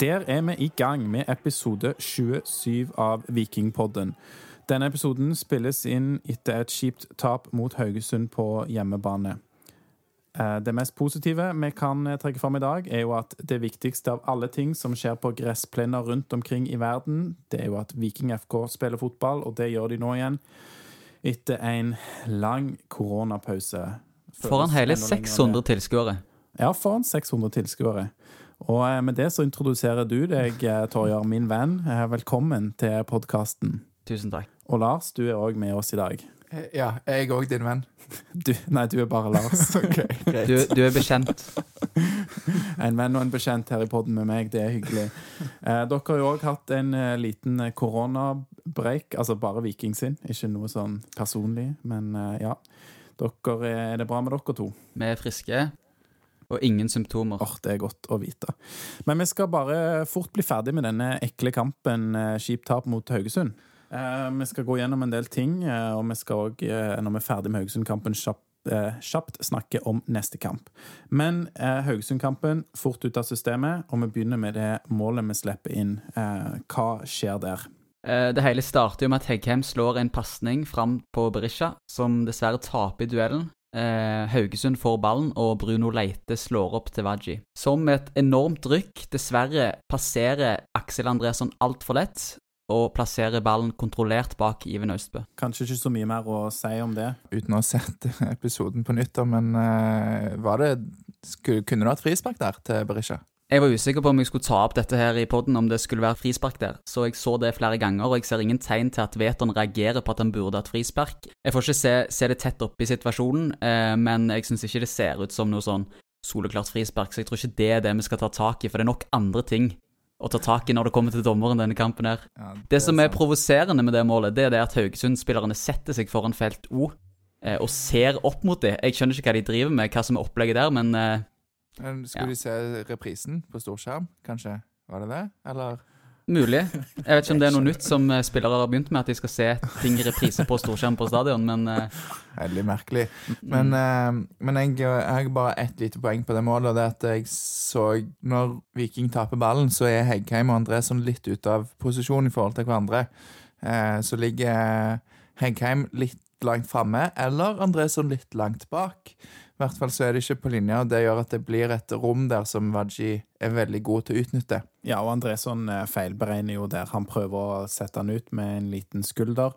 Der er vi i gang med episode 27 av Vikingpodden. Denne episoden spilles inn etter et kjipt tap mot Haugesund på hjemmebane. Eh, Det mest positive vi kan eh, trekke fram i dag, er jo at det viktigste av alle ting som skjer på gressplener rundt omkring i verden, det er jo at Viking FK spiller fotball, og det gjør de nå igjen. Etter en lang koronapause. Foran hele enda lenger enn det. 600 tilskuere. Ja, foran 600 tilskuere. Og eh, med det så introduserer du deg, eh, Torjar, min venn. Eh, Velkommen til podkasten. Tusen takk. Og Lars, du er òg med oss i dag. Ja, Ja, jeg er òg din venn. Du, nei, du er bare Lars. Ok, greit. Du, du er bekjent. En venn og en bekjent her i podden med meg, det er hyggelig. Eh, dere har jo òg hatt en eh, liten koronabreik, altså bare Viking sin. Ikke noe sånn personlig, men eh, ja. Dere, er det bra med dere to? Vi er friske, og ingen symptomer. Åh, Det er godt å vite. Men vi skal bare fort bli ferdig med denne ekle kampen, Skip tap mot Haugesund. Eh, vi skal gå gjennom en del ting, eh, og vi skal òg, eh, når vi er ferdig med Haugesund-kampen, kjapt, eh, kjapt snakke om neste kamp. Men eh, Haugesund-kampen, fort ut av systemet, og vi begynner med det målet vi slipper inn. Eh, hva skjer der? Eh, Det hele starter jo med at Heggheim slår en pasning fram på Berisha, som dessverre taper i duellen. Eh, Haugesund får ballen, og Bruno Leite slår opp til Waji. Som med et enormt rykk dessverre passerer Aksel Andresson altfor lett, og plasserer ballen kontrollert bak Iven Austbø. Kanskje ikke så mye mer å si om det. Uten å ha sett episoden på nytt, men uh, var det skulle, Kunne du hatt frispark der til Berisha? Jeg var usikker på om jeg skulle ta opp dette her i podden, om det skulle være frispark der, så jeg så det flere ganger, og jeg ser ingen tegn til at Veton reagerer på at han burde hatt frispark. Jeg får ikke se, se det tett oppe i situasjonen, eh, men jeg syns ikke det ser ut som noe sånn soleklart frispark, så jeg tror ikke det er det vi skal ta tak i, for det er nok andre ting å ta tak i når det kommer til dommeren denne kampen her. Ja, Det som er sant. provoserende med det målet, det er det at Haugesund-spillerne setter seg foran felt O eh, og ser opp mot det. Jeg skjønner ikke hva de driver med, hva som er opplegget der, men eh, Men Skulle Ja. de se reprisen på storskjerm, kanskje? Var det det, eller? Mulig. Jeg vet ikke om det er noe nytt som eh, spillere har begynt med, at de skal se ting i reprise på storskjerm på stadion, men eh, Veldig merkelig. Men, eh, men jeg, jeg har bare ett lite poeng på det målet, og det er at jeg så Når Viking taper ballen, så er Heggheim og Andresson litt ute av posisjon i forhold til hverandre. Eh, så ligger Heggheim litt langt framme, eller Andresson litt langt bak. I hvert fall så er det ikke på linja, og det gjør at det blir et rom der som Waji er veldig god til å utnytte. Ja, og Andresson eh, feilberegner jo der. Han prøver å sette han ut med en liten skulder.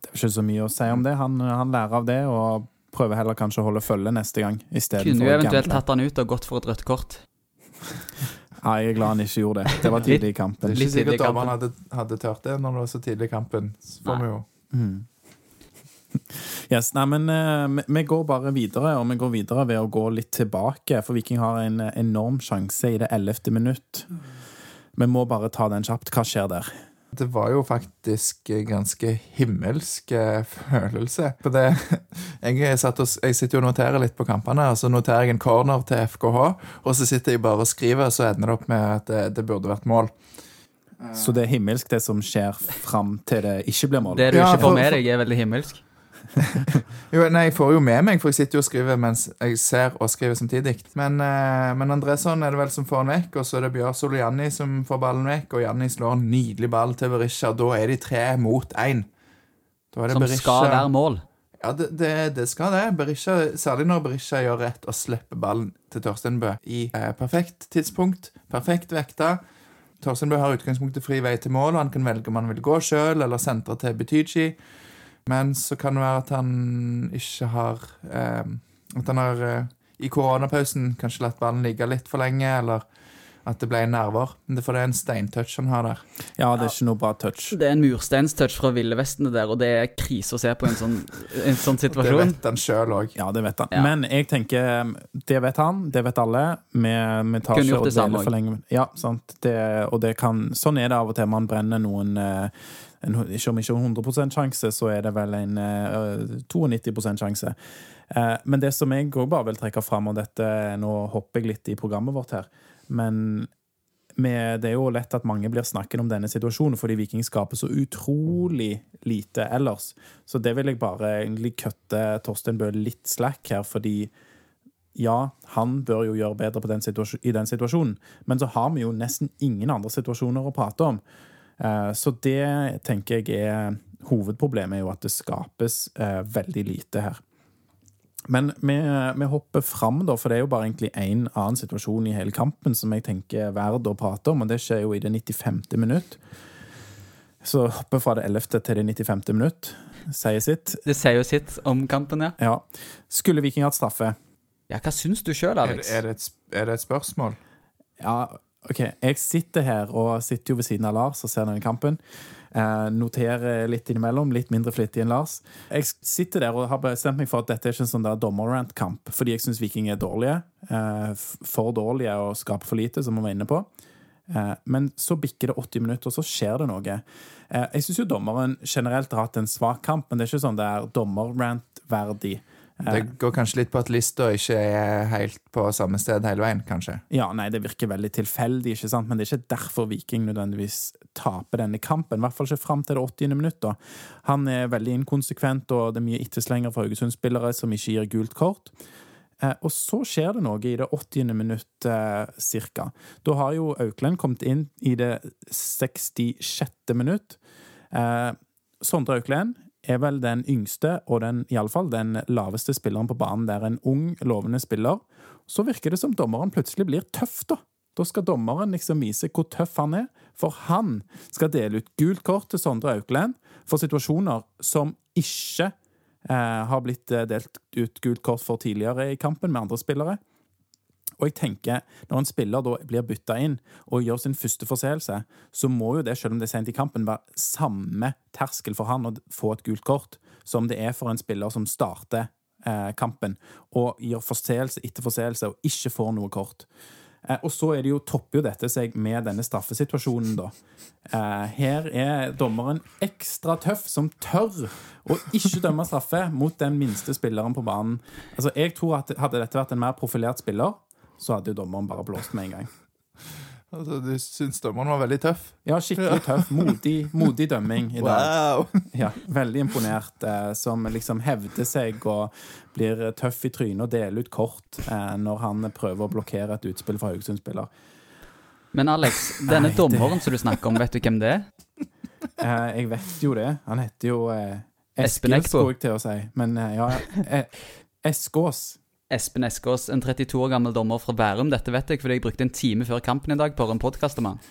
Det er ikke så mye å si om det. Han, han lærer av det og prøver heller kanskje å holde følge neste gang. kunne jo eventuelt tatt han ut og gått for et rødt kort. Nei, jeg er glad han ikke gjorde det. Det var tidlig i kampen. Det er ikke sikkert dommeren hadde, hadde tørt det når det var så tidlig i kampen. Så får Nei. vi jo Mm. Yes, nei, men uh, vi- Vi går bare videre, og vi går videre ved å gå litt tilbake. For Viking har en eh, enorm sjanse i det ellevte minutt. Vi må bare ta den kjapt. Hva skjer der? Det var jo faktisk ganske himmelsk eh, følelse. For det jeg, satt og, jeg sitter jo og noterer litt på kampene, og så noterer jeg en corner til FKH, og så sitter jeg bare og skriver, og så ender det opp med at det, det burde vært mål. Så det er himmelsk, det som skjer fram til det ikke blir mål? Det du ikke får med for- deg, er veldig himmelsk. Jo, nei, jeg får jo med meg, for jeg sitter jo og skriver mens jeg ser og skriver samtidig. Men, eh, men Andresson er det vel som får den vekk, og så er det Bjørsol og Janni som får ballen vekk, og Janni slår en nydelig ball til Berisha. Da er de tre mot én. Som Berisha- skal være mål. Ja, det, det, det skal det. Berisha, særlig når Berisha gjør rett og slipper ballen til Torstenbø i eh, perfekt tidspunkt. Perfekt vekta. Torstenbø har utgangspunktet fri vei til mål, og han kan velge om han vil gå sjøl eller sentre til Betychi. Men så kan det være at han ikke har eh, At han har eh, i koronapausen kanskje latt ballen ligge litt for lenge, eller at det ble nerver. For det er en steintouch han har der. Ja, det er ikke noe bra touch. Det er en mursteinstouch fra Ville Vesten der, og det er krise å se på en sånn, en sånn Det vet han sjøl òg. Ja, det vet han. Ja. Men jeg tenker Det vet han, det vet alle. Vi, vi tar ikke og dveler for lenge. Ja, sant. Det, og det kan Sånn er det av og til. Man brenner noen eh, en, Ikke om ikke 100% sjanse, så er det vel en uh, 92 sjanse. Uh, men det som jeg òg bare vil trekke fram, og dette Nå hopper jeg litt i programmet vårt her, men med, det er jo lett at mange blir snakket om denne situasjonen fordi Viking skaper så utrolig lite ellers. Så det vil jeg bare egentlig kutte Torstein Bø litt slack her, fordi ja, han bør jo gjøre bedre den i den situasjonen, men så har vi jo nesten ingen andre situasjoner å prate om. Eh, så det tenker jeg er hovedproblemet, er jo at det skapes eh, veldig lite her. Men vi, vi hopper fram, da, for det er jo bare egentlig én annen situasjon i hele kampen som jeg tenker er verdt å prate om, og det skjer jo i det 95. minutt. Så hopper fra det 11. til det 95. minutt. Sier sitt. Det sier jo sitt om kampen, ja. Ja. Skulle Viking hatt straffe? Ja, Hva syns du sjøl, Er, Alex? er, det et, er det et spørsmål? Ja, OK. Jeg sitter her og sitter jo ved siden av Lars og ser denne kampen. Eh, noterer litt innimellom, litt mindre flittig enn Lars. Jeg sitter der og har bestemt meg for at dette er ikke en sånn dommerrant-kamp, fordi jeg syns Viking er dårlige. Eh, for dårlige og skaper for lite, som vi var inne på. Eh, men så bikker det 80 minutter, og så skjer det noe. Eh, jeg syns jo dommeren generelt har hatt en svak kamp, men det er ikke sånn det er dommerrant-verdig. Det går kanskje litt på at lista ikke er helt på samme sted hele veien, kanskje. Ja, nei, det virker veldig tilfeldig, ikke sant? men det er ikke derfor Viking nødvendigvis taper denne kampen. I hvert fall ikke fram til det 80. minutt. da. Han er veldig inkonsekvent, og det er mye etterslenger for Haugesund-spillere som ikke gir gult kort. Eh, og så skjer det noe i det 80. minutt eh, cirka. Da har jo Auklend kommet inn i det 66. minutt. Eh, Sondre Auklend er vel den yngste og den, i alle fall den laveste spilleren på banen. Det er en ung, lovende spiller. Så virker det som dommeren plutselig blir tøff, da. Da skal dommeren liksom vise hvor tøff han er, for han skal dele ut gult kort til Sondre Auklend for situasjoner som ikke eh, har blitt eh, delt ut gult kort for tidligere i kampen med andre spillere. Og jeg tenker, når en spiller da blir bytta inn og gjør sin første forseelse, så må jo det, selv om det er sent i kampen, være samme terskel for han å få et gult kort som det er for en spiller som starter eh, kampen og gjør forseelse etter forseelse og ikke får noe kort. Eh, og så er det jo, topper jo dette seg med denne straffesituasjonen, da. Eh, her er dommeren ekstra tøff, som tør å ikke dømme straffe mot den minste spilleren på banen. Altså, jeg tror at Hadde dette vært en mer profilert spiller, så hadde jo dommeren bare blåst med en gang. Altså, Du syns dommeren var veldig tøff? Ja, skikkelig tøff. Modig, modig dømming i dag. Wow! Ja, veldig imponert. Eh, som liksom hevder seg og blir tøff i trynet og deler ut kort eh, når han prøver å blokkere et utspill fra Haugesund-spiller. Men Alex, denne Nei, det- dommeren som du snakker om, vet du hvem det er? Eh, jeg vet jo det. Han heter jo eh, Espen Eskil, Eckbo. skulle jeg til å si. Men eh, ja eh, Eskås. Espen Eskås, en 32 år gammel dommer fra Bærum. Dette vet jeg fordi jeg brukte en time før kampen i dag på en podkast om han.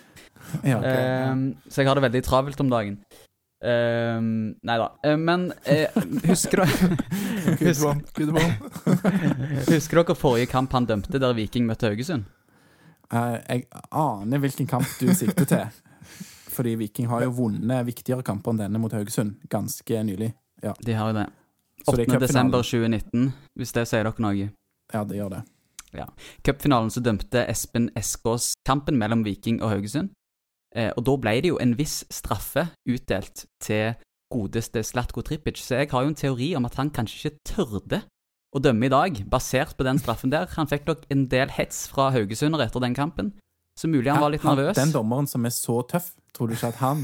Ja. Ehm, så jeg har det veldig travelt om dagen. Um, nei da. Eh, men eh, husker, one. husker dere forrige kamp han dømte, der Viking møtte Haugesund? Eh, jeg aner hvilken kamp du sikter til. Fordi Viking har jo vunnet viktigere kamper enn denne mot Haugesund ganske nylig. Ja, De har jo det. Så 8. det er cupfinalen. desember 2019, hvis det sier dere noe. ja det gjør det. Ja. Cupfinalen så dømte Espen Eskås kampen mellom Viking og Haugesund. Eh, og da ble det jo en viss straffe utdelt til godeste Slatko Tripic, så jeg har jo en teori om at han kanskje ikke tørde å dømme i dag, basert på den straffen der. Han fikk nok en del hets fra haugesundere etter den kampen, så mulig han var litt nervøs. Den dommeren som er så tøff, tror du ikke at han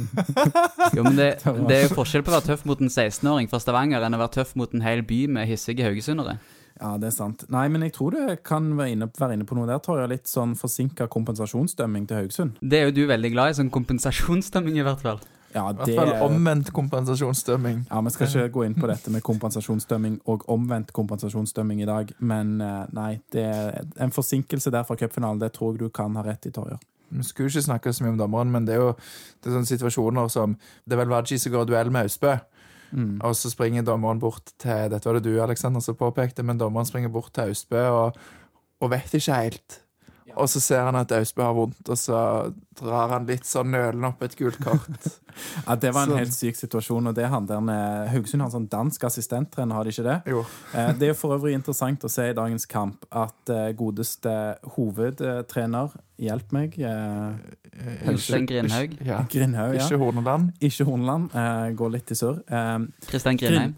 Jo, men det, det er jo forskjell på å være tøff mot en 16-åring fra Stavanger enn å være tøff mot en hel by med hissige haugesundere. Ja, det er sant. Nei, men jeg tror det kan være inne, være inne på noe der, tror jeg. Litt sånn forsinka kompensasjonsdømming til Haugesund. Det er jo du veldig glad i, sånn kompensasjonsdømming i hvert fall. Ja, I hvert fall omvendt kompensasjonsdømming. Ja, Vi skal ikke gå inn på dette med kompensasjonsdømming og omvendt kompensasjonsdømming i dag, men eh, nei, det er en forsinkelse der fra cupfinalen. Det tror jeg du kan ha rett i, Torjer. Vi skulle ikke snakke så mye om dommeren, men det er jo det er sånne situasjoner som Det er vel Vaji som går duell med Austbø, Mm. og så springer dommeren bort til Dette var det du, Alexander, som påpekte, men dommeren springer bort til Austbø og, og vet ikke helt. Og så ser han at Austbø har vondt, og så drar han litt sånn nølende opp et gult kort. Ja, Det var en Så- helt syk situasjon. og det han der med, Haugesund har en sånn dansk assistenttrener, har de ikke det? Jo. Eh, Det er jo for øvrig interessant å se i dagens kamp at eh, godeste hovedtrener Hjelp meg. Kristian Øystein Grindhaug. Ja. Grindhaug, ja. Ikke Horneland. Ikke Horneland. eh, Går litt i surr. Eh, Kristian Grindheim.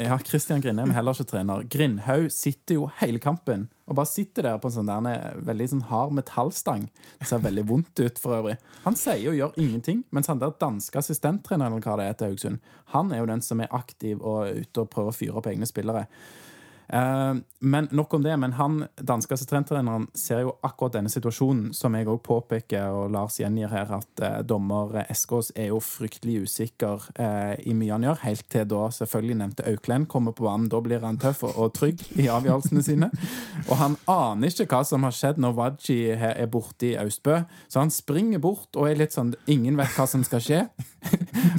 Ja, Christian Grindheim er heller ikke trener. Grindhaug sitter jo hele kampen og bare sitter der på en sånn der veldig sånn hard metallstang. Det ser veldig vondt ut for øvrig. Han sier og gjør ingenting, mens han der danske assistenttreneren eller hva det er til Haugesund, han er jo den som er aktiv og ute og prøver å fyre opp egne spillere. Eh, men nok om det. Men han danske assistenttreneren ser jo akkurat denne situasjonen, som jeg òg påpeker, og Lars gjengir her, at eh, dommer Eskås er jo fryktelig usikker eh, i mye han gjør, helt til da selvfølgelig nevnte Auklend kommer på banen. Da blir han tøff og, trygg i avgjørelsene sine. Og han aner ikke hva som har skjedd når Waji er borte i Austbø, så han springer bort og er litt sånn Ingen vet hva som skal skje.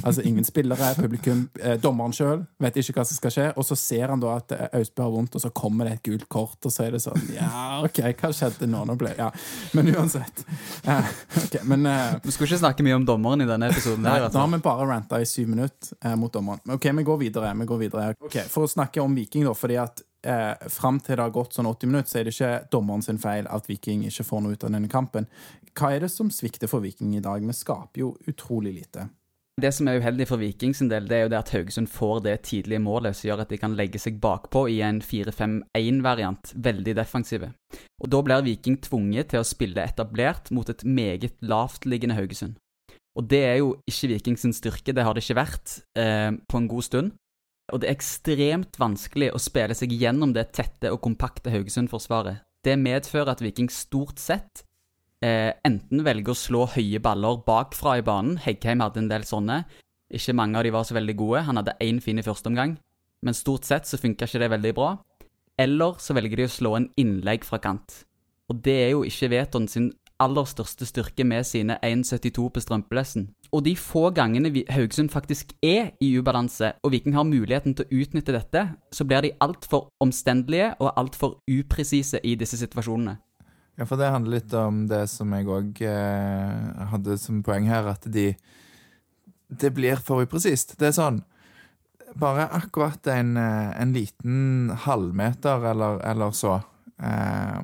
altså ingen spillere, publikum, eh, dommeren sjøl vet ikke hva som skal skje. Og så ser han da at eh, Austbø har vondt, og så kommer det et gult kort, og så er det sånn Ja, OK, hva skjedde nå? nå ble, ja. Men uansett. Ja, okay, men uh, Vi skulle ikke snakke mye om dommeren i denne episoden. Nei, her, da har altså. vi bare ranta i syv minutter uh, mot dommeren. Men OK, vi går videre. vi går videre. Okay, For å snakke om Viking, da, fordi at eh, fram til det har gått sånn 80 minutter, så er det ikke dommeren sin feil at Viking ikke får noe ut av denne kampen. Hva er det som svikter for Viking i dag? Vi skaper jo utrolig lite. Det som er uheldig for Viking sin del, det er jo det at Haugesund får det tidlige målet som gjør at de kan legge seg bakpå i en 4-5-1-variant, veldig defensive. Og da blir Viking tvunget til å spille etablert mot et meget lavtliggende Haugesund. Og det er jo ikke Viking sin styrke, det har det ikke vært eh, på en god stund. Og det er ekstremt vanskelig å spille seg gjennom det tette og kompakte Haugesund-forsvaret. Det medfører at Viking stort sett eh, enten velger å slå høye baller bakfra i banen. Heggheim hadde en del sånne. Ikke mange av de var så veldig gode. Han hadde én fin i første omgang, men stort sett så funka ikke det veldig bra. Eller så velger de å slå en innlegg fra kant. Og det er jo ikke Veton sin aller største styrke med sine 1,72 på strømpelessen. Og de få gangene Haugesund faktisk er i ubalanse, og Viking har muligheten til å utnytte dette, så blir de altfor omstendelige og altfor upresise i disse situasjonene. Ja, for det handler litt om det som jeg òg eh, hadde som poeng her, at de Det blir for upresist. Det er sånn Bare akkurat en, eh, en liten halvmeter eller, eller så eh,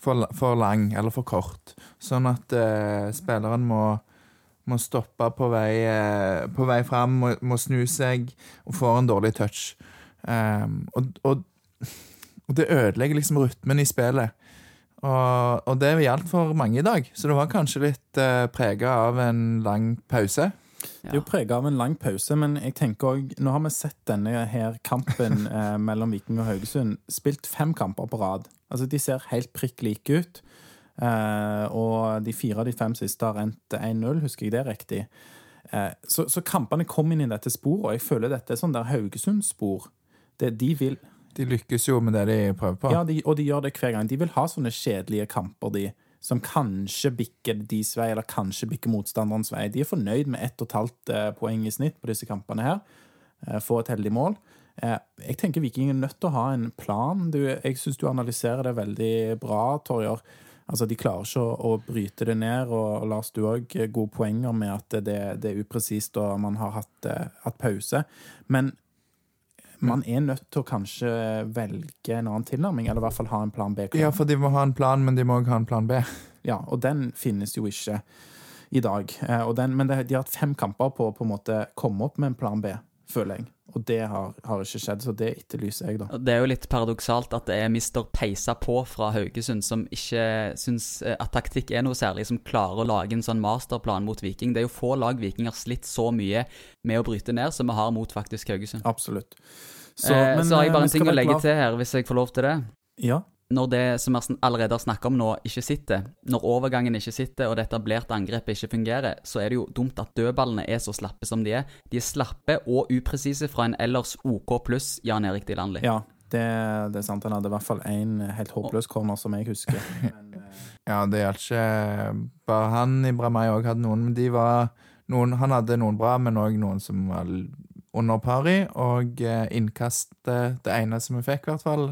for, for lang eller for kort, sånn at eh, spilleren må må stoppe på vei, eh, på vei fram, må, må snu seg og får en dårlig touch. Um, og, og, og det ødelegger liksom rytmen i spillet. Og, og det gjaldt for mange i dag, så det var kanskje litt eh, prega av en lang pause. Det er jo prega av en lang pause, men jeg tenker også, nå har vi sett denne her kampen eh, mellom Viking og Haugesund spilt fem kamper på rad. Altså, De ser helt prikk like ut. Eh, og de fire av de fem siste har endt 1-0, husker jeg det riktig? Eh, så, så kampene kom inn i dette sporet, og jeg føler dette er sånn der Haugesund-spor. Det de vil De lykkes jo med det de prøver på. Ja, de, og de gjør det hver gang. De vil ha sånne kjedelige kamper, de. Som kanskje bikker deres vei, eller kanskje bikker motstanderens vei. De er fornøyd med ett og et halvt eh, poeng i snitt på disse kampene her. Eh, Få et heldig mål. Eh, Jeg tenker Viking er nødt til å ha en plan. Du, jeg syns du analyserer det veldig bra, Torjer. Altså, De klarer ikke å, å bryte det ned, og Lars, du òg gode poenger med at det, det er upresist og man har hatt, hatt pause. Men man er nødt til å kanskje velge en annen tilnærming, eller i hvert fall ha en plan B. Ja, for de må ha en plan, men de må òg ha en plan B. Ja, og den finnes jo ikke i dag. Eh, den, men det, de har hatt fem kamper på å komme opp med en plan B, føler jeg. Og det har, har ikke skjedd, så det etterlyser jeg, da. Det er jo litt paradoksalt at det er Mr. Peisa på fra Haugesund som ikke syns eh, at taktikk er noe særlig, som klarer å lage en sånn masterplan mot Viking. Det er jo få lag Viking har slitt så mye med å bryte ned som vi har mot faktisk Haugesund. Absolutt. Så, eh, så har jeg eh, bare en ting å legge klar- til her, hvis jeg får lov til det. Ja. Når det som vi allerede har snakket om nå, ikke sitter, når overgangen ikke sitter og det etablerte angrepet ikke fungerer, så er det jo dumt at dødballene er så slappe som de er. De er slappe og upresise fra en ellers OK pluss Jan Erik Dilandli. ja det, det er sant. Han hadde i hvert fall én helt håpløs corner, som jeg husker. Men, eh, Ja, det gjaldt ikke bare han. Ibramay òg hadde noen, men de var noen, Han hadde noen bra, men òg noen som var under pari. Og eh, innkastet, det ene som vi fikk, i hvert fall,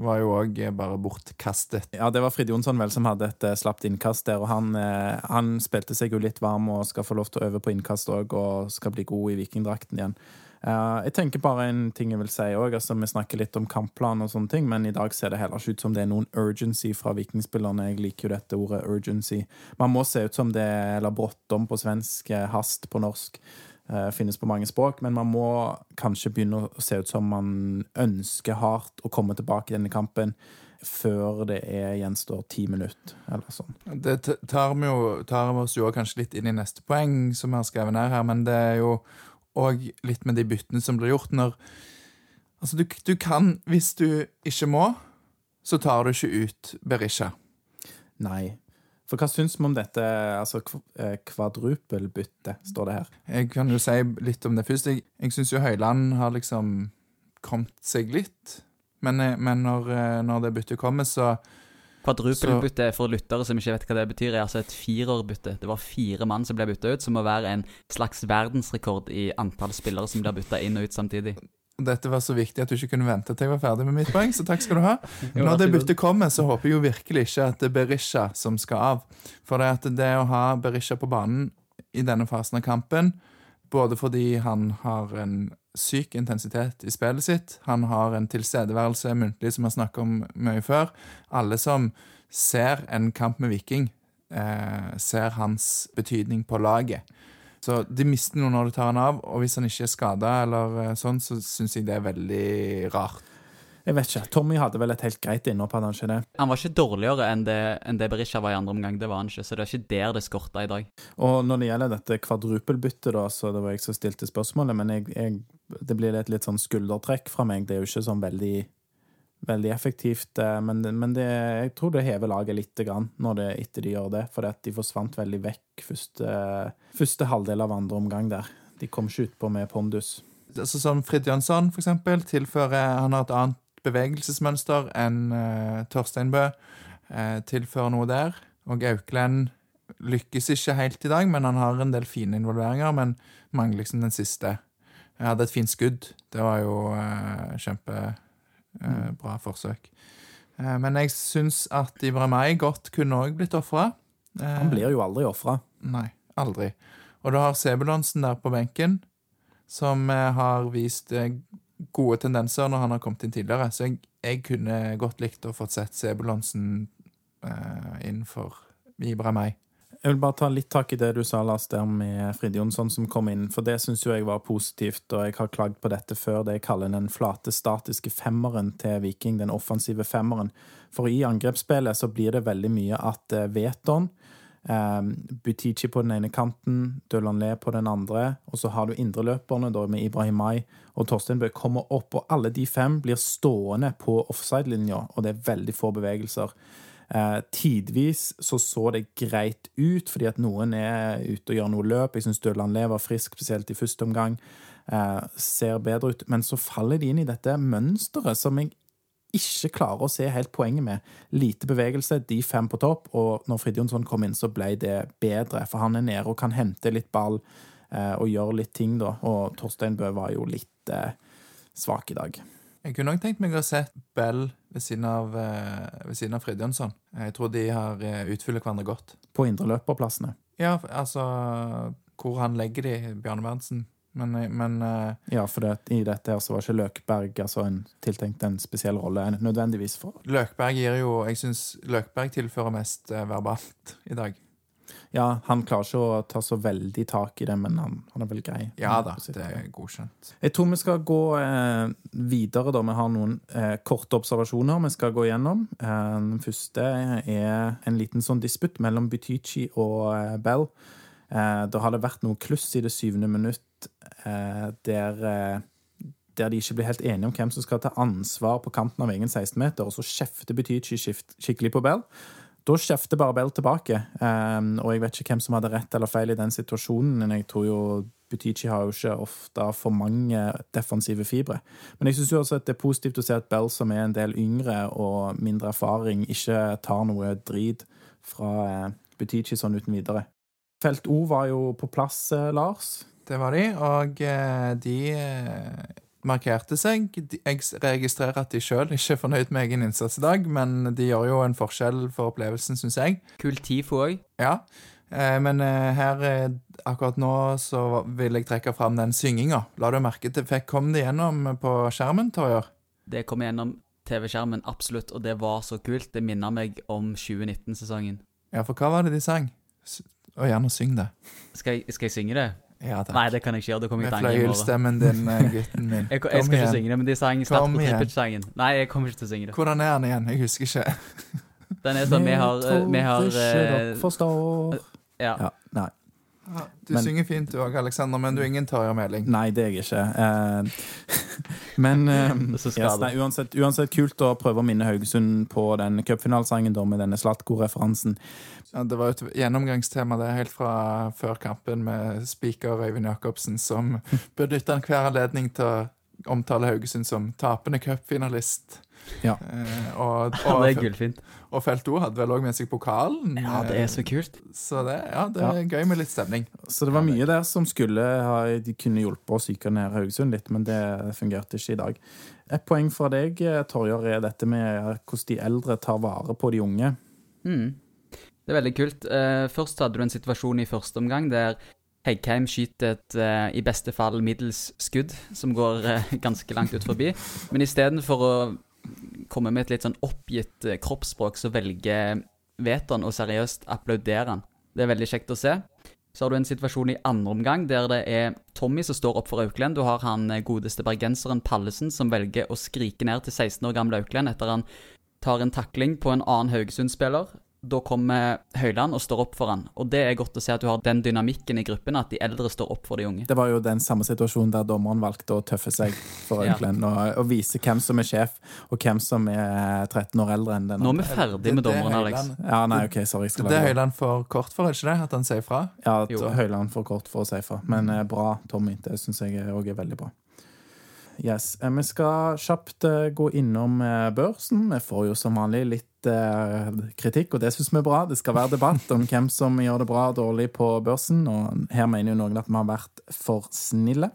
var jo òg bare bortkastet. Ja, det var Frid Jonsson vel som hadde et eh, slapt innkast der, og han, eh, han spilte seg jo litt varm og skal få lov til å øve på innkast òg, og skal bli god i vikingdrakten igjen. Eh, jeg tenker bare en ting jeg vil si òg. Altså, vi snakker litt om kampplan og sånne ting, men i dag ser det heller ikke ut som det er noen urgency fra vikingspillerne. Jeg liker jo dette ordet urgency. Man må se ut som det er bråttom på svensk, eh, hast på norsk. Eh, finnes på mange språk, men man må kanskje begynne å se ut som man ønsker hardt å komme tilbake i denne kampen før det er gjenstår ti minutter, eller sånn. Det tar vi jo, tar vi oss jo kanskje litt inn i neste poeng, som vi har skrevet ned her, men det er jo òg litt med de byttene som blir gjort når Altså, du, du kan, hvis du ikke må, så tar du ikke ut Berisha. Nei. For hva syns vi om dette altså eh, kvadrupelbyttet, står det her? Jeg kan jo si litt om det først. Jeg, jeg syns jo Høyland har liksom kommet seg litt. Men, eh, men når, eh, når det byttet kommer, så Kvadrupelbytte for lyttere som ikke vet hva det betyr, er altså et firerbytte. Det var fire mann som ble bytta ut, som må være en slags verdensrekord i antall spillere som blir bytta inn og ut samtidig. Dette var så viktig at du ikke kunne vente til jeg var ferdig med mitt poeng, så takk skal du ha. Når det byttet kommer, så håper jeg jo virkelig ikke at det er Berisha som skal av. For det, at det å ha Berisha på banen i denne fasen av kampen, både fordi han har en syk intensitet i spillet sitt, han har en tilstedeværelse muntlig som vi har snakket om mye før. Alle som ser en kamp med Viking, eh, ser hans betydning på laget. Så de mister noe når du tar han av, og hvis han ikke er skada, eller eh, sånn, så syns jeg det er veldig rart. Jeg vet ikke. Tommy hadde vel et helt greit innhopp, hadde han ikke det? Han var ikke dårligere enn det, enn det Berisha var i andre omgang, det var han ikke, så det er ikke der det skorta i dag. Og når det gjelder dette kvadrupelbyttet, da, så det var jeg som stilte spørsmålet, men jeg, jeg, det blir et litt sånn skuldertrekk fra meg. Det er jo ikke sånn veldig, veldig effektivt, eh, men, men det, jeg tror det hever laget litt når det, etter de gjør det, for de forsvant veldig vekk første, første halvdel av andre omgang der. De kom ikke utpå med pondus. altså Som Frid Jønsson, for eksempel, tilfører Han har et annet bevegelsesmønster enn uh, Torstein Bø. eh, tilfører noe der. Og Auklend lykkes ikke helt i dag, men han har en del fine involveringer. Men mangler liksom den siste. Jeg hadde et fint skudd. Det var jo uh, kjempebra forsøk. Eh, men jeg syns at Ibrahimay godt kunne òg blitt ofra. Han blir jo aldri ofra. Nei, aldri. Og du har Sebulonsen der på benken, som eh, har vist eh, gode tendenser når han har kommet inn tidligere. Så jeg, jeg kunne godt likt å fått sett Sebulonsen eh, innenfor Ibrahimay. Jeg vil bare ta litt tak i det du sa, Lars, der med Fride Jonsson som kom inn, for det syns jo jeg var positivt, og jeg har klagd på dette før, det jeg kaller den flate, statiske femmeren til Viking, den offensive femmeren. For i angrepsspillet så blir det veldig mye at eh, Veton, eh, Butichi på den ene kanten, Dølanlé på den andre, og så har du indreløperne da med Ibrahimay og Torstein Bø kommer opp, og alle de fem blir stående på offside-linja, og det er veldig få bevegelser. Eh, tidvis så så det greit ut, fordi at noen er ute og gjør noe løp. Jeg syns Dødland lever frisk, spesielt i første omgang. Eh, ser bedre ut. Men så faller de inn i dette mønsteret som jeg ikke klarer å se helt poenget med. Lite bevegelse, de fem på topp, og når Fridjonsson kom inn, så ble det bedre. For han er nede og kan hente litt ball eh, og gjøre litt ting, da. Og Torstein Bø var jo litt eh, svak i dag. Jeg kunne nok tenkt meg å sett Bell ved siden av, eh, ved siden av Frid Jønsson. Jeg tror de har eh, utfyller hverandre godt. På indreløperplassene. Ja, altså Hvor han legger de, Bjarne Berntsen. Men, eh, men Ja, for det, i dette her så var ikke Løkberg altså en, tiltenkt en spesiell rolle, nødvendigvis for Løkberg gir jo Jeg syns Løkberg tilfører mest verbalt i dag. Ja, han klarer ikke å ta så veldig tak i det, men han, han er vel grei. Ja da, det er godkjent. Jeg tror vi skal gå eh, videre, da. Vi har noen eh, korte observasjoner vi skal gå gjennom. Eh, den første er en liten sånn disputt mellom Butichi og eh, Bell. Eh, da har det vært noe kluss i det syvende minutt eh, der der de ikke blir helt enige om hvem som skal ta ansvar på kanten av egen 16-meter, og så kjefter Butichi skikkelig på Bell. Da kjefter bare Bell tilbake, um, og jeg vet ikke hvem som hadde rett eller feil i den situasjonen, men jeg tror jo Butichi har jo ikke ofte for mange defensive fibre. Men jeg syns også at det er positivt å se at Bell, som er en del yngre og mindre erfaring, ikke tar noe drit fra eh, Butichi sånn uten videre. Felt O var jo på plass, eh, Lars. Det var de, og eh, de markerte seg. Jeg registrerer at de sjøl ikke er fornøyd med egen innsats i dag, men de gjør jo en forskjell for opplevelsen, syns jeg. Kul TIFO òg. Ja, eh, men eh, her eh, akkurat nå så vil jeg trekke fram den synginga. La du merke til fikk Kom det gjennom på skjermen, Torjer? Det kom gjennom TV-skjermen, absolutt, og det var så kult. Det minner meg om 2019-sesongen. Ja, for hva var det de sang? Og gjerne syng det. Skal, jeg- skal jeg synge det? Ja, takk. Nei, det kan jeg ikke gjøre. Det kommer Med jeg til å angre i morgen. fløyelsstemmen din, eh, gutten min. Jeg, jeg skal ikke synge det, men de sang Kom på igjen. Trippet-sangen. Nei, jeg kommer ikke til å synge det. Hvordan er han igjen? Jeg husker ikke. Den er sånn vi har, eh, vi har eh, forstår. ja. Ja, nei. Du Men- synger fint du òg, Aleksander, men du er ingen Tarjei Meling. Nei, det er jeg ikke. Eh, men eh, yes, nei, uansett, uansett kult å prøve å minne Haugesund på den cupfinalesangen med denne Slatko-referansen. Ja, det var et gjennomgangstema det helt fra før kampen med speaker Øyvind Jacobsen, som benytta enhver anledning til å omtale Haugesund som tapende cupfinalist. Ja. Eh, og, Ja, det er og, gullfint. og Felt O hadde vel òg med seg pokalen. Ja, det er så kult. Eh, Så det, ja, det er gøy med litt stemning. Så det var mye der som skulle ha, de kunne hjulpet å psyke ned Haugesund litt, men det fungerte ikke i dag. Et poeng fra deg, Torjer, er dette med hvordan de eldre tar vare på de unge. Mm. Det er veldig kult. Eh, først hadde du en situasjon i første omgang der Heggheim skyter et eh, i beste fall middels skudd som går eh, ganske langt ut forbi. Men istedenfor å komme med et litt sånn oppgitt eh, kroppsspråk, så velger Veton å seriøst applaudere han. Det er veldig kjekt å se. Så har du en situasjon i andre omgang der det er Tommy som står opp for Auklend. Du har han eh, godeste bergenseren Pallesen som velger å skrike ned til 16 år gamle Auklend etter han tar en takling på en annen Haugesund-spiller. Da kommer Høyland og står opp for han. Og det er godt å se at du har den dynamikken i gruppen, at de eldre står opp for de unge. Det var jo den samme situasjonen der dommeren valgte å tøffe seg for Ja. Og, og vise hvem som er sjef, og hvem som er 13 år eldre enn den Nå er vi ferdig med er dommeren, Alex. Ja, nei, ok, sorry. Jeg skal Det er. Høyland for kort for, ikke det? At han sier fra? Ja, Jo. at Høyland for kort for å si fra. Men eh, bra, Tommy. Det syns jeg òg er veldig bra. Yes. Eh, Vi skal kjapt eh, gå innom eh, børsen. Vi får jo som vanlig litt eh, kritikk, og det syns vi er bra. Det skal være debatt om hvem som gjør det bra og dårlig på børsen, og her mener jo noen at vi har vært for snille.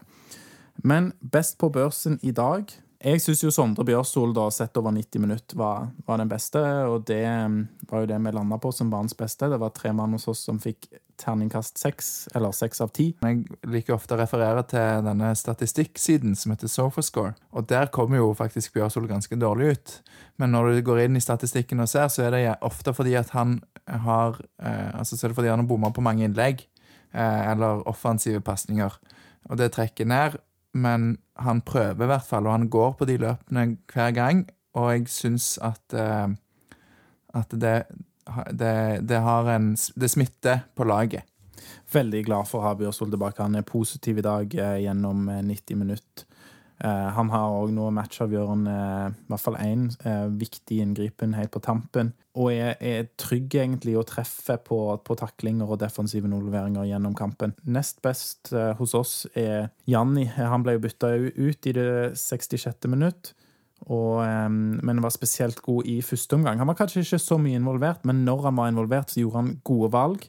Men best på børsen i dag Jeg syns jo Sondre Bjørsol, da, sett over 90 minutter, var, var den beste. Og det mm, var jo det vi landa på som banens beste. Det var tre mann hos oss som fikk terningkast seks, eller seks av ti. Jeg liker ofte å referere til denne statistikksiden som heter Sofascore. Og der kommer jo faktisk Bjørsol ganske dårlig ut. Men når du går inn i statistikken og ser, så er det ofte fordi at han har eh, Altså så er det fordi han har bomma på mange innlegg. Eh, eller offensive pasninger. Og det trekker ned. Men han prøver i hvert fall, og han går på de løpene hver gang. Og jeg syns at eh, at det, det, det har en Det smitter på laget. Veldig glad for å ha Bjørsvold tilbake. Han er positiv i dag eh, gjennom eh, 90 minutter. Eh, han har òg nå matchavgjørende, i hvert fall én eh, viktig inngripen helt på tampen. Og er, er trygg egentlig å treffe på, på taklinger og defensive involveringer gjennom kampen. Nest best eh, hos oss er Janni. Han ble jo bytta ut i det 66. minutt. Og, eh, men var spesielt god i første omgang. Han var kanskje ikke så mye involvert, men når han var involvert, så gjorde han gode valg.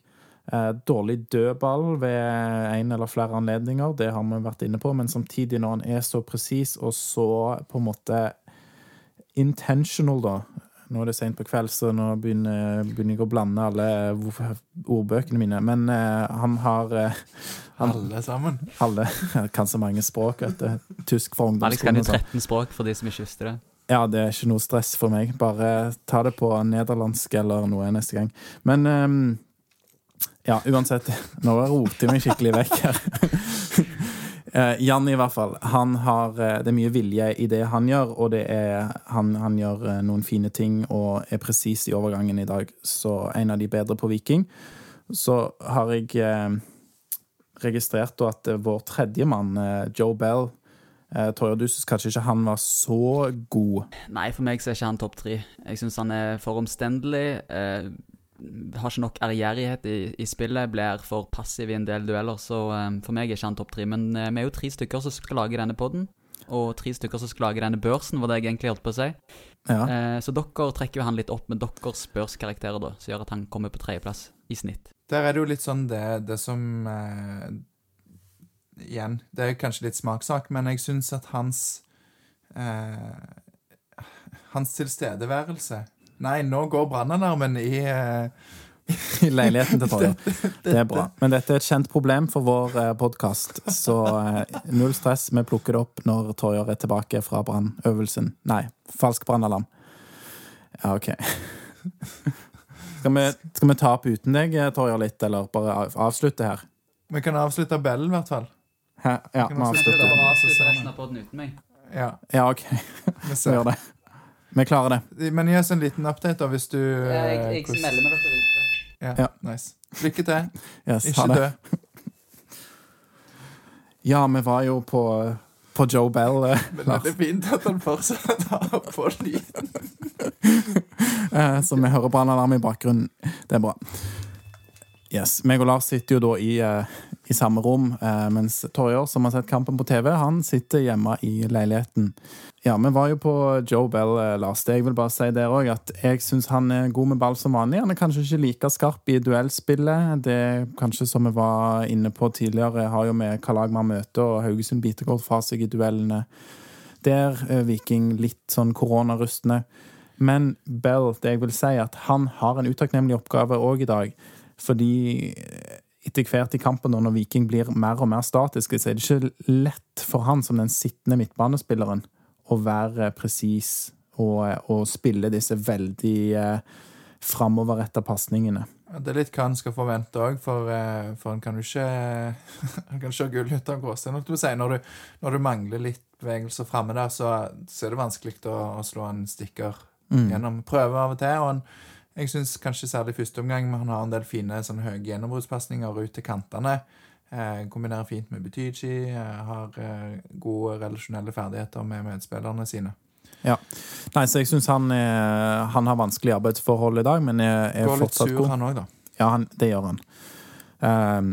Eh, dårlig dødball ved en eller flere anledninger, det har vi vært inne på, men samtidig, når han er så presis og så på en måte intentional, da Nå er det sent på kveld, så nå begynner, begynner jeg å blande alle ordbøkene mine. Men uh, han har uh, han, Alle sammen. alle kan så mange språk, vet du. Tysk for Alex kan jo sånn. 13 språk, for de som ikke visste det. Ja, det er ikke noe stress for meg. Bare ta det på nederlandsk eller noe neste gang. Men ehm, ja, uansett. Nå roter jeg meg skikkelig vekk her. Eh, Jan i hvert fall. Han har, eh, det er mye vilje i det han gjør, og det er, han, han gjør eh, noen fine ting og er presis i overgangen i dag. Så en av de bedre på Viking. Så har jeg eh, registrert at vår tredjemann, eh, Joe Bell eh, Torje, du syns kanskje ikke han var så god. Nei, for meg så er ikke han topp tre. Jeg syns han er for omstendelig. Eh, har ikke nok ærgjerrighet i, i spillet. Blir for passiv i en del dueller. Så um, for meg er ikke han topp tre. Men uh, vi er jo tre stykker som skal lage denne podden. Og tre stykker som skal lage denne børsen, var det jeg egentlig holdt på å si. Ja. Uh, så dere trekker jo han litt opp med deres børskarakterer, da. Som gjør at han kommer på tredjeplass i snitt. Der er det jo litt sånn det, det som uh, Igjen, det er kanskje litt smakssak, men jeg syns at hans Hans tilstedeværelse Nei, nå går brannalarmen i uh... I leiligheten til Torje. Det er bra. Men dette er et kjent problem for vår podkast, så eh, null stress. Vi plukker det opp når Torjer er tilbake fra brannøvelsen. Nei, falsk brannalarm. Ja, OK. Skal vi, skal vi ta opp uten deg, Torjer, litt, eller bare avslutte her? Vi kan avslutte bellen, i hvert fall. Hæ? Ja, vi avslutter. avslutte? Resten av uten meg. Ja, Ja, OK. vi Vi ser. gjør det. Vi klarer det. Men gi oss en liten update, da, hvis du eh, hvordan- med dere ute. Ja, Ja. nice. Lykke til. Yes, ha Ikke det. dø. Ja, vi var jo på, på Joe Bell. eh, Men det er fint at han fortsatt har på lyden. Eh, Så vi hører brannalarm i bakgrunnen. Det er bra. Yes, meg og Lars sitter jo da i, eh, i samme rom, eh, mens Torjer, som har sett kampen på TV, han sitter hjemme i leiligheten. Ja, vi var jo på Joe Bell, eh, Lars. Jeg vil bare si der òg, at jeg syns han er god med ball som vanlig. Han er kanskje ikke like skarp i duellspillet. Det kanskje som vi var inne på tidligere, har jo med hva lag man møter, og Haugesund biter godt fra seg i duellene. Der er Viking litt sånn koronarustne. Men Bell, det jeg vil si, at han har en utakknemlig oppgave òg i dag. Fordi etter hvert i kampen, og når Viking blir mer og mer statiske, så er det ikke lett for han som den sittende midtbanespilleren å være presis og, og spille disse veldig eh, framoverretta pasningene. Det er litt hva han skal forvente òg, for, eh, for han kan jo ikke Han kan ikke ha gull ut av å Si. Når, du, når du mangler litt bevegelser framme der, så, så er det vanskelig å, å slå en stikker Mm. gjennom. Prøve av og til. og han, Jeg syns kanskje særlig første omgang men han har en del fine sånn høye gjennombruddspasninger ut til kantene. Eh, kombinerer fint med Betychi. Eh, har eh, gode relasjonelle ferdigheter med medspillerne sine. Ja. Nei, så jeg syns han, han har vanskelige arbeidsforhold i dag, men er, er Går litt sur, han òg, da. Ja, han, det gjør han. Um,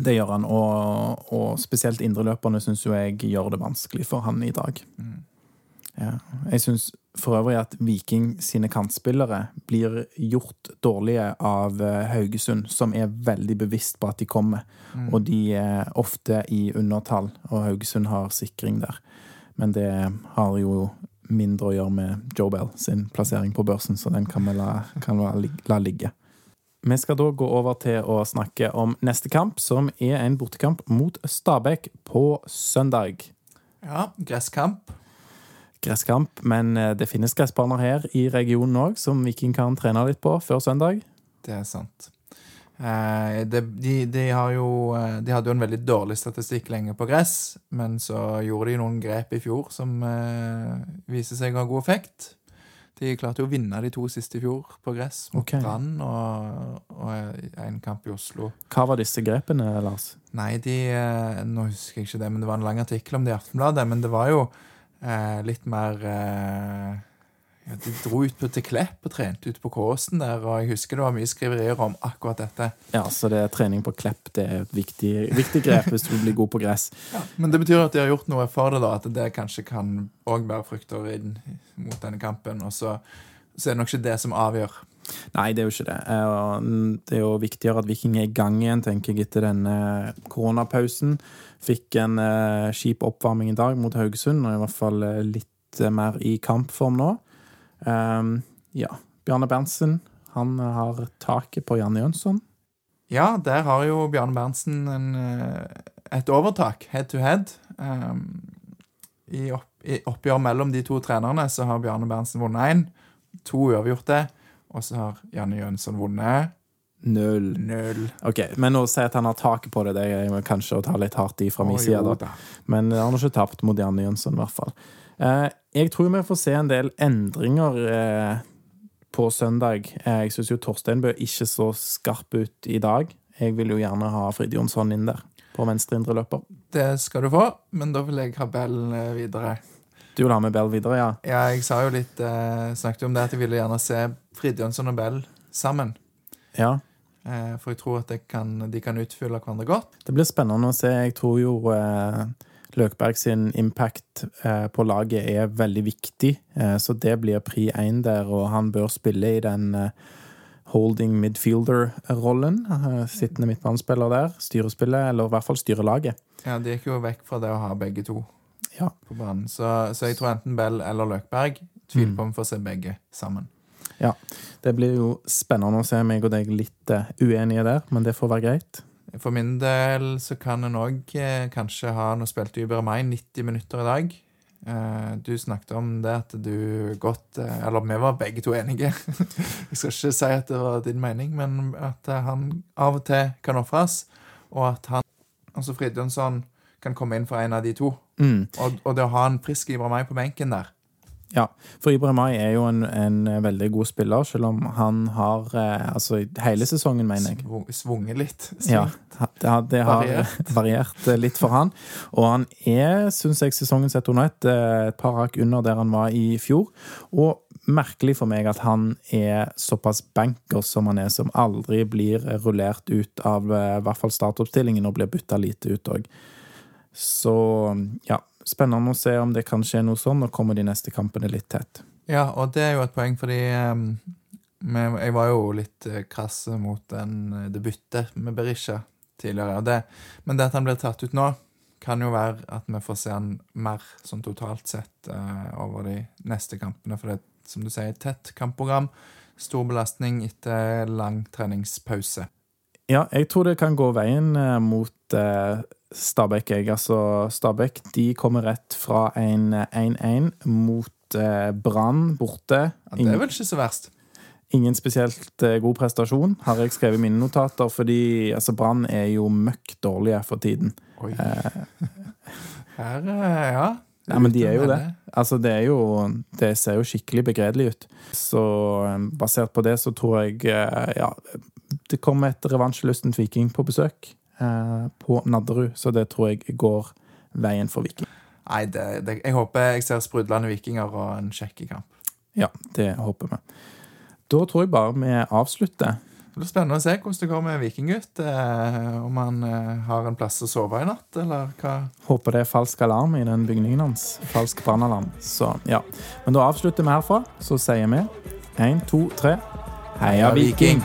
det gjør han, og, og spesielt indreløperne syns jo jeg gjør det vanskelig for han i dag. Mm. Ja. Jeg syns for øvrig at Viking sine kantspillere blir gjort dårlige av eh, Haugesund, som er veldig bevisst på at de kommer. Mm. Og de er ofte i undertall, og Haugesund har sikring der. Men det har jo mindre å gjøre med Joe Bell sin plassering på børsen, så den kan vi la, kan la, la ligge. Vi skal da gå over til å snakke om neste kamp, som er en bortekamp mot Stabæk på søndag. Ja, gresskamp. Gresskamp, men eh, det finnes gressbaner her i regionen òg, som Viking kan trene litt på før søndag. Det er sant. Eh, de, de, har jo, eh, de hadde jo en veldig dårlig statistikk lenge på gress, men så gjorde de noen grep i fjor som eh, viser seg å ha god effekt. De klarte jo å vinne de to siste i fjor på gress mot okay. Brann og, og en kamp i Oslo. Hva var disse grepene, Lars? Nei, de Nå husker jeg ikke det, men det var en lang artikkel om det i Aftenbladet. Men det var jo eh, litt mer eh, ja, De dro ut på til Klepp og trente ut på Kåsen der, og jeg husker det var mye skriverier om akkurat dette. Ja, så det er trening på Klepp. Det er et viktig, viktig grep hvis du vil bli god på gress. Men det betyr at de har gjort noe for det, da, at det kanskje kan òg bære frukter inn mot denne kampen. Og så, så er det nok ikke det som avgjør. Nei, det er jo ikke det. Eh, Det er jo viktigere at Viking er i gang igjen, tenker jeg, etter denne koronapausen. Fikk en eh, kjip oppvarming i dag mot Haugesund, og i hvert fall eh, litt eh, mer i kampform nå. Ehm, ja. Bjarne Berntsen, han har taket på Janne Jønsson. Ja, der har jo Bjarne Berntsen en, et overtak, head to head. Um, I, opp, I oppgjør mellom de to trenerne så har Bjarne Berntsen vunnet én, to uavgjorte, og så har Janne Jønsson vunnet Null. null. Ok, Men å si at han har taket på det, det er kanskje å ta litt hardt i fra min side. da. Men han har ikke tapt mot Janne Jønsson, i hvert fall. Eh, jeg tror vi får se en del endringer eh, på søndag. Eh, jeg syns jo Torstein bør ikke så skarp ut i dag. Jeg vil jo gjerne ha Frid Jonsson inn der, på venstre indreløper. Det skal du få, men da vil jeg ha Bell eh, videre. Du vil ha med Bell videre, ja? Ja, jeg sa jo litt eh, Snakket jo om det at jeg ville gjerne se Fridtjonsson og Bell sammen. Ja. Eh, for jeg tror at det kan, de kan utfylle hverandre godt. Det blir spennende å se. Jeg tror jo eh, Løkberg sin impact eh, på laget er veldig viktig, eh, så det blir pri én der, og han bør spille i den eh, holding midfielder-rollen. Eh, sittende midtbanespiller der. Styre spillet, eller i hvert fall styre laget. Ja, De gikk jo vekk fra det å ha begge to Ja. på banen. Så, så jeg tror enten Bell eller Løkberg. Tviler Mm. på om vi får se begge sammen. Ja. Det blir jo spennende å se meg og deg litt eh, uenige der, men det får være greit. For min del så kan en òg eh, kanskje ha Nå spilte Uber meg 90 minutter i dag. Eh, du snakket om det at du godt eh, Eller vi var begge to enige. Jeg skal ikke si at det var din mening, men at han av og til kan ofres, og at han, altså Fridtjonsson, kan komme inn for en av de to. Mm. Og, og det å ha en frisk Ibra Mai på benken der, Ja, for Ibrahimai er jo en, en veldig god spiller, selv om han har eh, Altså hele sesongen, mener jeg. Svung- Svunget litt. Ja, det har, det har Variert. variert eh, litt for han. Og han er, syns jeg, sesongen sett under ett, eh, et par hakk under der han var i fjor. Og merkelig for meg at han er såpass banker som han er, som aldri blir rullert ut av eh, i hvert fall startoppstillingen og blir bytta lite ut òg. Så ja, spennende å se om det kan skje noe sånn, og kommer de neste kampene litt tett. Ja, og det er jo et poeng, fordi um, jeg var jo litt eh, krass mot den, eh, det med Berisha tidligere. Det, men det at han blir tatt ut nå, kan jo være at vi får se han mer sånn totalt sett uh, over de neste kampene. For det er, som du sier, tett kampprogram. Stor belastning etter lang treningspause. Ja, jeg tror det kan gå veien eh, mot eh, Stabæk, jeg. Altså, Stabæk de kommer rett fra en eh, 1-1 mot eh, Brann borte. Ja, det er vel ikke så verst. Ingen spesielt eh, god prestasjon, har jeg skrevet i mine notater, fordi altså, Brann er jo møkk dårlige for tiden. Oi. Her, ja. Ja, men de er jo det. Altså, det er jo Det ser jo skikkelig begredelig ut. Så basert på det så tror jeg Ja, det kommer et revansjelystent Viking på besøk eh, på Nadderud, så det tror jeg går veien for Viking. Nei, det, det, jeg håper jeg ser sprudlende vikinger og en sjekkekamp. Ja, det håper vi. Da tror jeg bare vi avslutter. Det blir spennende å se hvordan det går med Vikinggutt. Eh, om han eh, har en plass å sove i natt, eller hva. Håper det er falsk alarm i den bygningen hans. Falsk brannalarm. Så ja. Men da avslutter vi herfra. Så sier vi én, to, tre Heia Viking!